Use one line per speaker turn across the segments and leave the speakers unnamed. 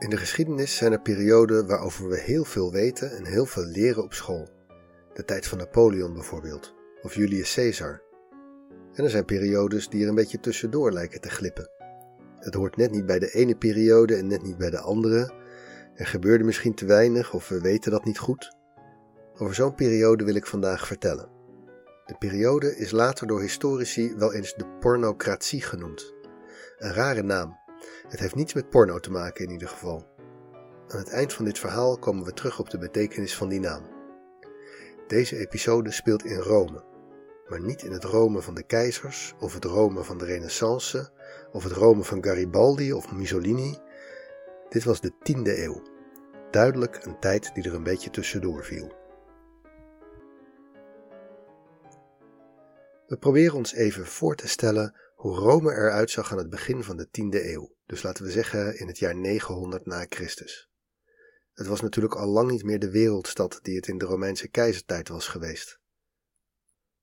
In de geschiedenis zijn er perioden waarover we heel veel weten en heel veel leren op school. De tijd van Napoleon bijvoorbeeld, of Julius Caesar. En er zijn periodes die er een beetje tussendoor lijken te glippen. Het hoort net niet bij de ene periode en net niet bij de andere. Er gebeurde misschien te weinig of we weten dat niet goed. Over zo'n periode wil ik vandaag vertellen. De periode is later door historici wel eens de pornocratie genoemd. Een rare naam, het heeft niets met porno te maken in ieder geval. Aan het eind van dit verhaal komen we terug op de betekenis van die naam. Deze episode speelt in Rome, maar niet in het Rome van de keizers of het Rome van de Renaissance of het Rome van Garibaldi of Mussolini. Dit was de 10e eeuw. Duidelijk een tijd die er een beetje tussendoor viel. We proberen ons even voor te stellen hoe Rome eruit zag aan het begin van de 10e eeuw, dus laten we zeggen in het jaar 900 na Christus. Het was natuurlijk al lang niet meer de wereldstad die het in de Romeinse keizertijd was geweest.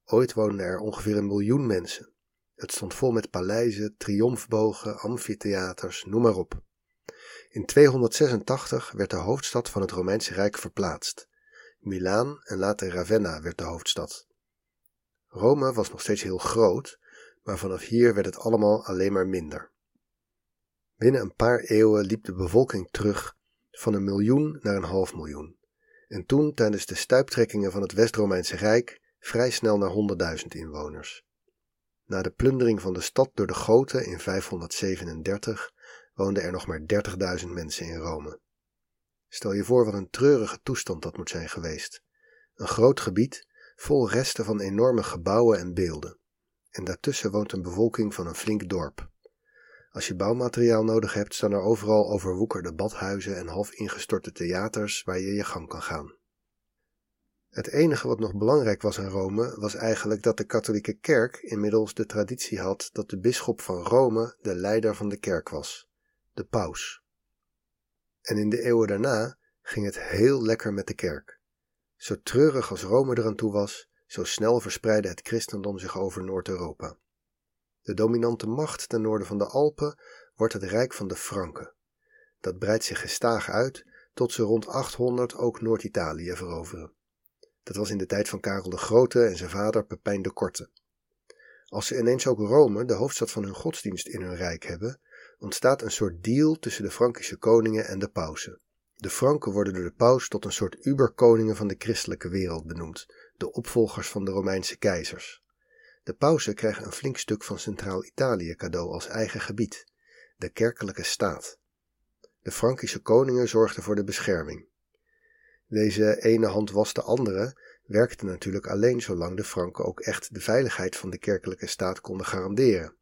Ooit woonden er ongeveer een miljoen mensen. Het stond vol met paleizen, triomfbogen, amfitheaters, noem maar op. In 286 werd de hoofdstad van het Romeinse Rijk verplaatst. Milaan en later Ravenna werd de hoofdstad. Rome was nog steeds heel groot, maar vanaf hier werd het allemaal alleen maar minder. Binnen een paar eeuwen liep de bevolking terug van een miljoen naar een half miljoen. En toen, tijdens de stuiptrekkingen van het West-Romeinse Rijk, vrij snel naar 100.000 inwoners. Na de plundering van de stad door de Goten in 537 woonden er nog maar 30.000 mensen in Rome. Stel je voor wat een treurige toestand dat moet zijn geweest. Een groot gebied vol resten van enorme gebouwen en beelden en daartussen woont een bevolking van een flink dorp. Als je bouwmateriaal nodig hebt, staan er overal overwoekerde badhuizen en half ingestorte theaters waar je je gang kan gaan. Het enige wat nog belangrijk was in Rome was eigenlijk dat de katholieke kerk inmiddels de traditie had dat de bisschop van Rome de leider van de kerk was, de paus. En in de eeuwen daarna ging het heel lekker met de kerk. Zo treurig als Rome eraan toe was, zo snel verspreidde het christendom zich over Noord-Europa. De dominante macht ten noorden van de Alpen wordt het Rijk van de Franken. Dat breidt zich gestaag uit tot ze rond 800 ook Noord-Italië veroveren. Dat was in de tijd van Karel de Grote en zijn vader Pepijn de Korte. Als ze ineens ook Rome, de hoofdstad van hun godsdienst, in hun rijk hebben, ontstaat een soort deal tussen de Frankische koningen en de pausen. De Franken worden door de paus tot een soort uberkoningen van de christelijke wereld benoemd, de opvolgers van de Romeinse keizers. De pausen krijgen een flink stuk van Centraal-Italië cadeau als eigen gebied, de kerkelijke staat. De Frankische koningen zorgden voor de bescherming. Deze ene hand was de andere werkte natuurlijk alleen zolang de Franken ook echt de veiligheid van de kerkelijke staat konden garanderen.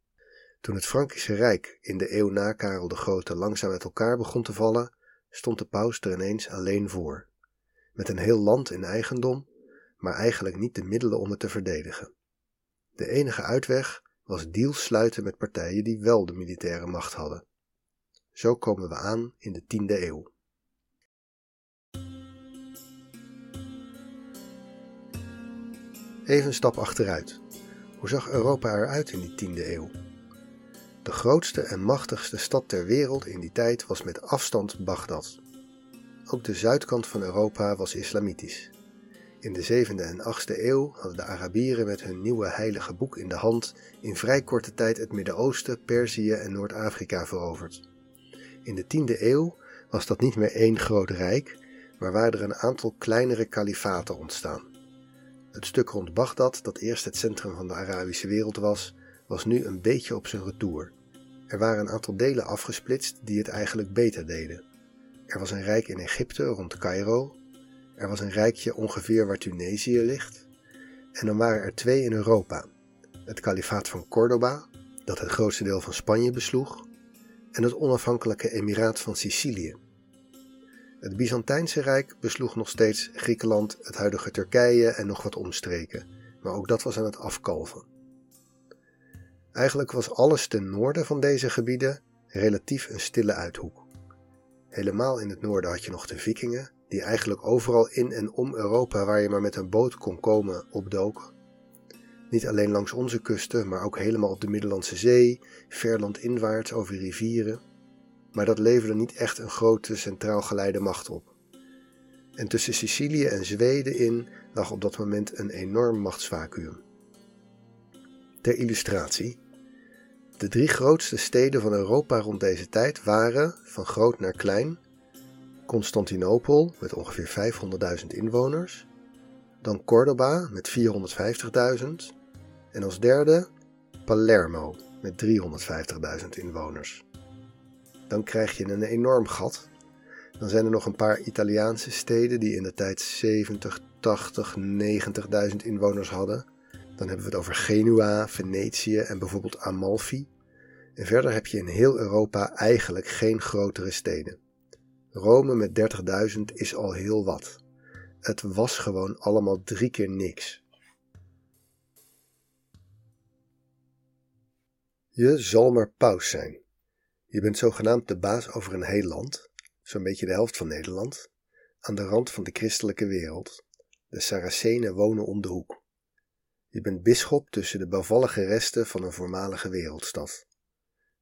Toen het Frankische Rijk in de eeuw na Karel de Grote langzaam uit elkaar begon te vallen, stond de paus er ineens alleen voor. Met een heel land in eigendom maar eigenlijk niet de middelen om het te verdedigen. De enige uitweg was deals sluiten met partijen die wel de militaire macht hadden. Zo komen we aan in de 10e eeuw. Even een stap achteruit. Hoe zag Europa eruit in die 10e eeuw? De grootste en machtigste stad ter wereld in die tijd was met afstand Bagdad. Ook de zuidkant van Europa was islamitisch. In de 7e en 8e eeuw hadden de Arabieren met hun nieuwe heilige boek in de hand in vrij korte tijd het Midden-Oosten, Perzië en Noord-Afrika veroverd. In de 10e eeuw was dat niet meer één groot rijk, maar waren er een aantal kleinere kalifaten ontstaan. Het stuk rond Bagdad, dat eerst het centrum van de Arabische wereld was, was nu een beetje op zijn retour. Er waren een aantal delen afgesplitst die het eigenlijk beter deden. Er was een rijk in Egypte rond Cairo, er was een rijkje ongeveer waar Tunesië ligt. En dan waren er twee in Europa. Het kalifaat van Cordoba, dat het grootste deel van Spanje besloeg, en het onafhankelijke emiraat van Sicilië. Het Byzantijnse Rijk besloeg nog steeds Griekenland, het huidige Turkije en nog wat omstreken, maar ook dat was aan het afkalven. Eigenlijk was alles ten noorden van deze gebieden relatief een stille uithoek. Helemaal in het noorden had je nog de Vikingen, die eigenlijk overal in en om Europa waar je maar met een boot kon komen opdoken. Niet alleen langs onze kusten, maar ook helemaal op de Middellandse Zee, ver landinwaarts over rivieren. maar dat leverde niet echt een grote centraal geleide macht op. En tussen Sicilië en Zweden in lag op dat moment een enorm machtsvacuum. Ter illustratie. De drie grootste steden van Europa rond deze tijd waren, van groot naar klein, Constantinopel met ongeveer 500.000 inwoners, dan Cordoba met 450.000 en als derde Palermo met 350.000 inwoners. Dan krijg je een enorm gat. Dan zijn er nog een paar Italiaanse steden die in de tijd 70, 80, 90.000 inwoners hadden. Dan hebben we het over Genua, Venetië en bijvoorbeeld Amalfi. En verder heb je in heel Europa eigenlijk geen grotere steden. Rome met 30.000 is al heel wat. Het was gewoon allemaal drie keer niks. Je zal maar paus zijn. Je bent zogenaamd de baas over een heel land, zo'n beetje de helft van Nederland, aan de rand van de christelijke wereld. De Saracenen wonen om de hoek. Je bent bisschop tussen de bouwvallige resten van een voormalige wereldstad.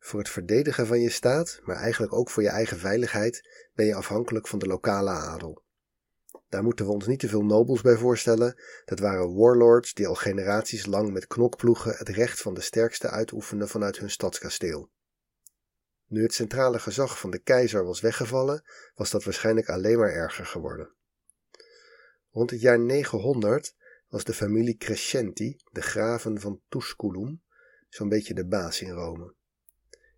Voor het verdedigen van je staat, maar eigenlijk ook voor je eigen veiligheid, ben je afhankelijk van de lokale adel. Daar moeten we ons niet te veel nobels bij voorstellen. Dat waren warlords die al generaties lang met knokploegen het recht van de sterkste uitoefenden vanuit hun stadskasteel. Nu het centrale gezag van de keizer was weggevallen, was dat waarschijnlijk alleen maar erger geworden. Rond het jaar 900 was de familie Crescenti, de graven van Tusculum, zo'n beetje de baas in Rome.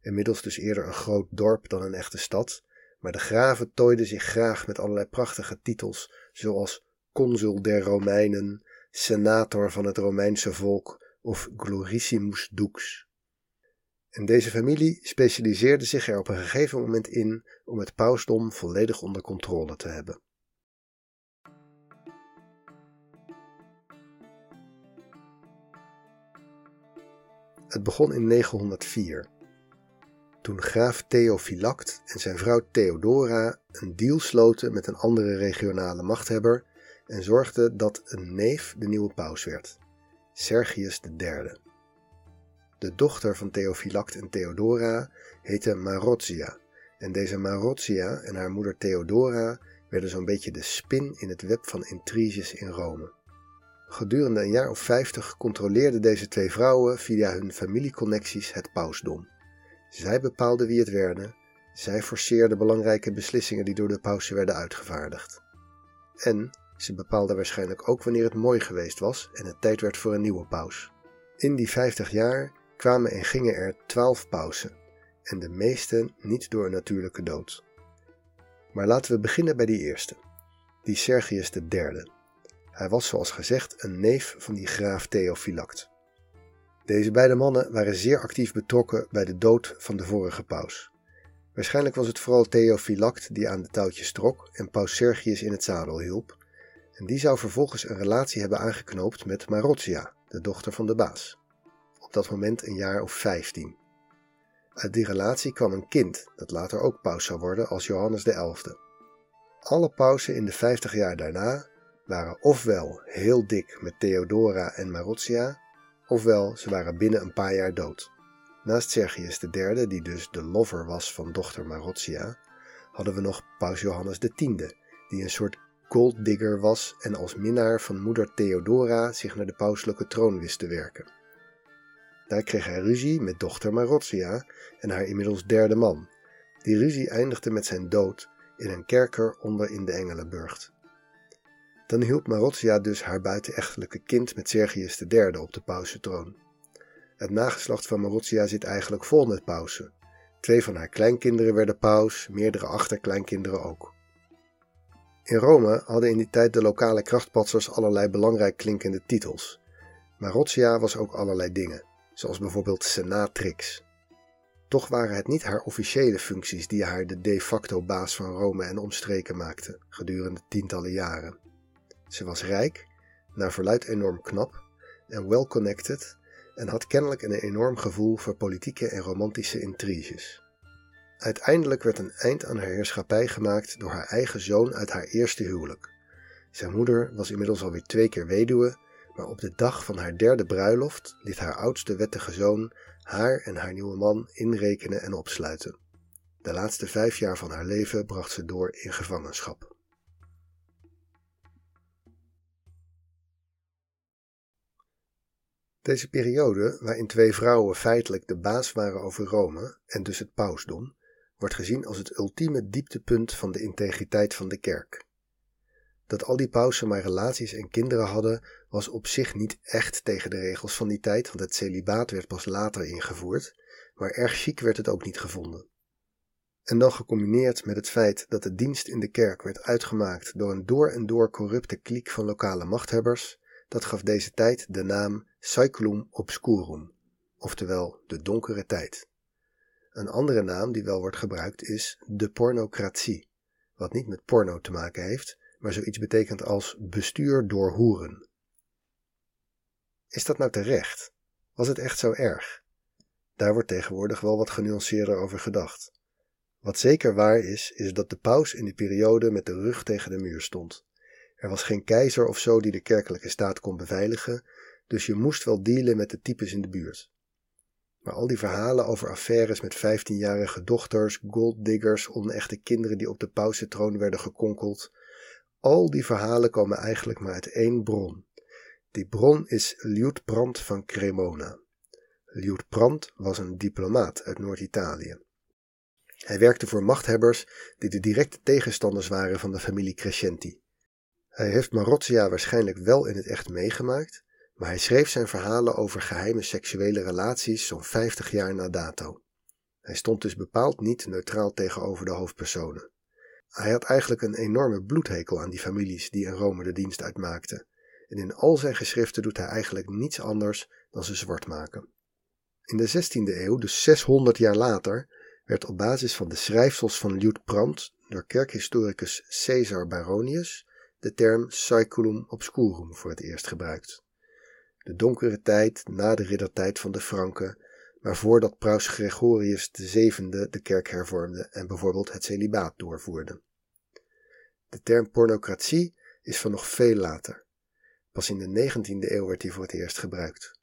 Inmiddels dus eerder een groot dorp dan een echte stad, maar de graven tooiden zich graag met allerlei prachtige titels, zoals consul der Romeinen, senator van het Romeinse volk of glorissimus dux. En deze familie specialiseerde zich er op een gegeven moment in om het pausdom volledig onder controle te hebben. Het begon in 904 toen graaf Theophylact en zijn vrouw Theodora een deal sloten met een andere regionale machthebber en zorgden dat een neef de nieuwe paus werd, Sergius III. De dochter van Theophylact en Theodora heette Marozia en deze Marozia en haar moeder Theodora werden zo'n beetje de spin in het web van intriges in Rome. Gedurende een jaar of vijftig controleerden deze twee vrouwen via hun familieconnecties het pausdom. Zij bepaalden wie het werden, zij forceerden belangrijke beslissingen die door de pausen werden uitgevaardigd. En ze bepaalden waarschijnlijk ook wanneer het mooi geweest was en het tijd werd voor een nieuwe paus. In die vijftig jaar kwamen en gingen er twaalf pausen, en de meeste niet door een natuurlijke dood. Maar laten we beginnen bij die eerste, die Sergius III. Hij was zoals gezegd een neef van die graaf Theophylact. Deze beide mannen waren zeer actief betrokken bij de dood van de vorige paus. Waarschijnlijk was het vooral Theophylact die aan de touwtjes trok en paus Sergius in het zadel hielp, en die zou vervolgens een relatie hebben aangeknoopt met Marozia, de dochter van de baas. Op dat moment een jaar of vijftien. Uit die relatie kwam een kind dat later ook paus zou worden als Johannes XI. Alle pausen in de vijftig jaar daarna waren ofwel heel dik met Theodora en Marozia, ofwel ze waren binnen een paar jaar dood. Naast Sergius III, die dus de lover was van dochter Marozia, hadden we nog paus Johannes X, die een soort golddigger was en als minnaar van moeder Theodora zich naar de pauselijke troon wist te werken. Daar kreeg hij ruzie met dochter Marozia en haar inmiddels derde man. Die ruzie eindigde met zijn dood in een kerker onder in de Engelenburgt. Dan hielp Marozia dus haar buitenechtelijke kind met Sergius III op de pausentroon. Het nageslacht van Marozia zit eigenlijk vol met pausen. Twee van haar kleinkinderen werden paus, meerdere achterkleinkinderen ook. In Rome hadden in die tijd de lokale krachtpatsers allerlei belangrijk klinkende titels. Marozia was ook allerlei dingen, zoals bijvoorbeeld senatrix. Toch waren het niet haar officiële functies die haar de de facto baas van Rome en omstreken maakten gedurende tientallen jaren. Ze was rijk, naar verluid enorm knap en well connected en had kennelijk een enorm gevoel voor politieke en romantische intriges. Uiteindelijk werd een eind aan haar heerschappij gemaakt door haar eigen zoon uit haar eerste huwelijk. Zijn moeder was inmiddels alweer twee keer weduwe, maar op de dag van haar derde bruiloft liet haar oudste wettige zoon haar en haar nieuwe man inrekenen en opsluiten. De laatste vijf jaar van haar leven bracht ze door in gevangenschap. Deze periode, waarin twee vrouwen feitelijk de baas waren over Rome en dus het pausdom, wordt gezien als het ultieme dieptepunt van de integriteit van de kerk. Dat al die pausen maar relaties en kinderen hadden, was op zich niet echt tegen de regels van die tijd, want het celibaat werd pas later ingevoerd, maar erg chic werd het ook niet gevonden. En dan gecombineerd met het feit dat de dienst in de kerk werd uitgemaakt door een door en door corrupte kliek van lokale machthebbers, dat gaf deze tijd de naam Saeculum Obscurum, oftewel de donkere tijd. Een andere naam die wel wordt gebruikt is de pornocratie, wat niet met porno te maken heeft, maar zoiets betekent als bestuur door hoeren. Is dat nou terecht? Was het echt zo erg? Daar wordt tegenwoordig wel wat genuanceerder over gedacht. Wat zeker waar is, is dat de paus in die periode met de rug tegen de muur stond. Er was geen keizer of zo die de kerkelijke staat kon beveiligen, dus je moest wel dealen met de types in de buurt. Maar al die verhalen over affaires met 15-jarige dochters, golddiggers, onechte kinderen die op de pausetroon werden gekonkeld, al die verhalen komen eigenlijk maar uit één bron. Die bron is Liutprand van Cremona. Liutprand was een diplomaat uit Noord-Italië. Hij werkte voor machthebbers die de directe tegenstanders waren van de familie Crescenti. Hij heeft Marozia waarschijnlijk wel in het echt meegemaakt, maar hij schreef zijn verhalen over geheime seksuele relaties zo'n 50 jaar na dato. Hij stond dus bepaald niet neutraal tegenover de hoofdpersonen. Hij had eigenlijk een enorme bloedhekel aan die families die in Rome de dienst uitmaakten, en in al zijn geschriften doet hij eigenlijk niets anders dan ze zwart maken. In de 16e eeuw, dus 600 jaar later, werd op basis van de schrijfsels van Liutprand door kerkhistoricus Caesar Baronius de term Saeculum Obscurum voor het eerst gebruikt. De donkere tijd na de riddertijd van de Franken, maar voordat Paus Gregorius VII de kerk hervormde en bijvoorbeeld het celibaat doorvoerde. De term pornocratie is van nog veel later. Pas in de 19e eeuw werd die voor het eerst gebruikt.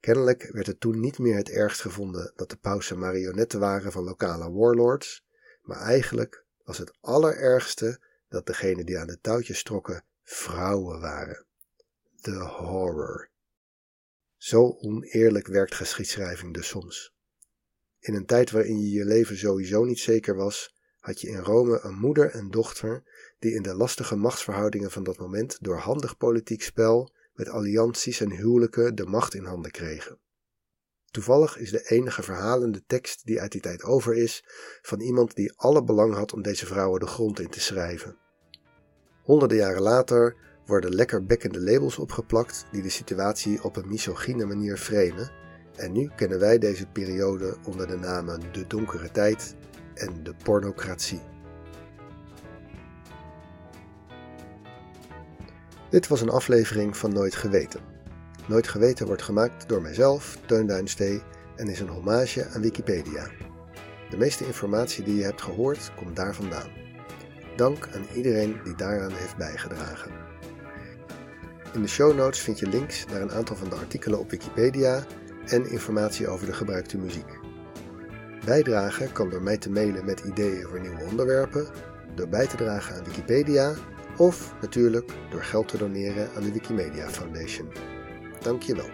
Kennelijk werd het toen niet meer het ergst gevonden dat de pausen marionetten waren van lokale warlords, maar eigenlijk was het allerergste dat degenen die aan de touwtjes trokken vrouwen waren. The horror. Zo oneerlijk werkt geschiedschrijving dus soms. In een tijd waarin je je leven sowieso niet zeker was, had je in Rome een moeder en dochter die in de lastige machtsverhoudingen van dat moment door handig politiek spel met allianties en huwelijken de macht in handen kregen. Toevallig is de enige verhalende tekst die uit die tijd over is van iemand die alle belang had om deze vrouwen de grond in te schrijven. Honderden jaren later worden lekker bekkende labels opgeplakt die de situatie op een misogyne manier framen en nu kennen wij deze periode onder de namen de donkere tijd en de pornocratie. Dit was een aflevering van Nooit Geweten. Nooit Geweten wordt gemaakt door mijzelf, Teun Duinstee, en is een hommage aan Wikipedia. De meeste informatie die je hebt gehoord komt daar vandaan. Dank aan iedereen die daaraan heeft bijgedragen. In de show notes vind je links naar een aantal van de artikelen op Wikipedia en informatie over de gebruikte muziek. Bijdragen kan door mij te mailen met ideeën voor nieuwe onderwerpen, door bij te dragen aan Wikipedia of natuurlijk door geld te doneren aan de Wikimedia Foundation. Tanque não.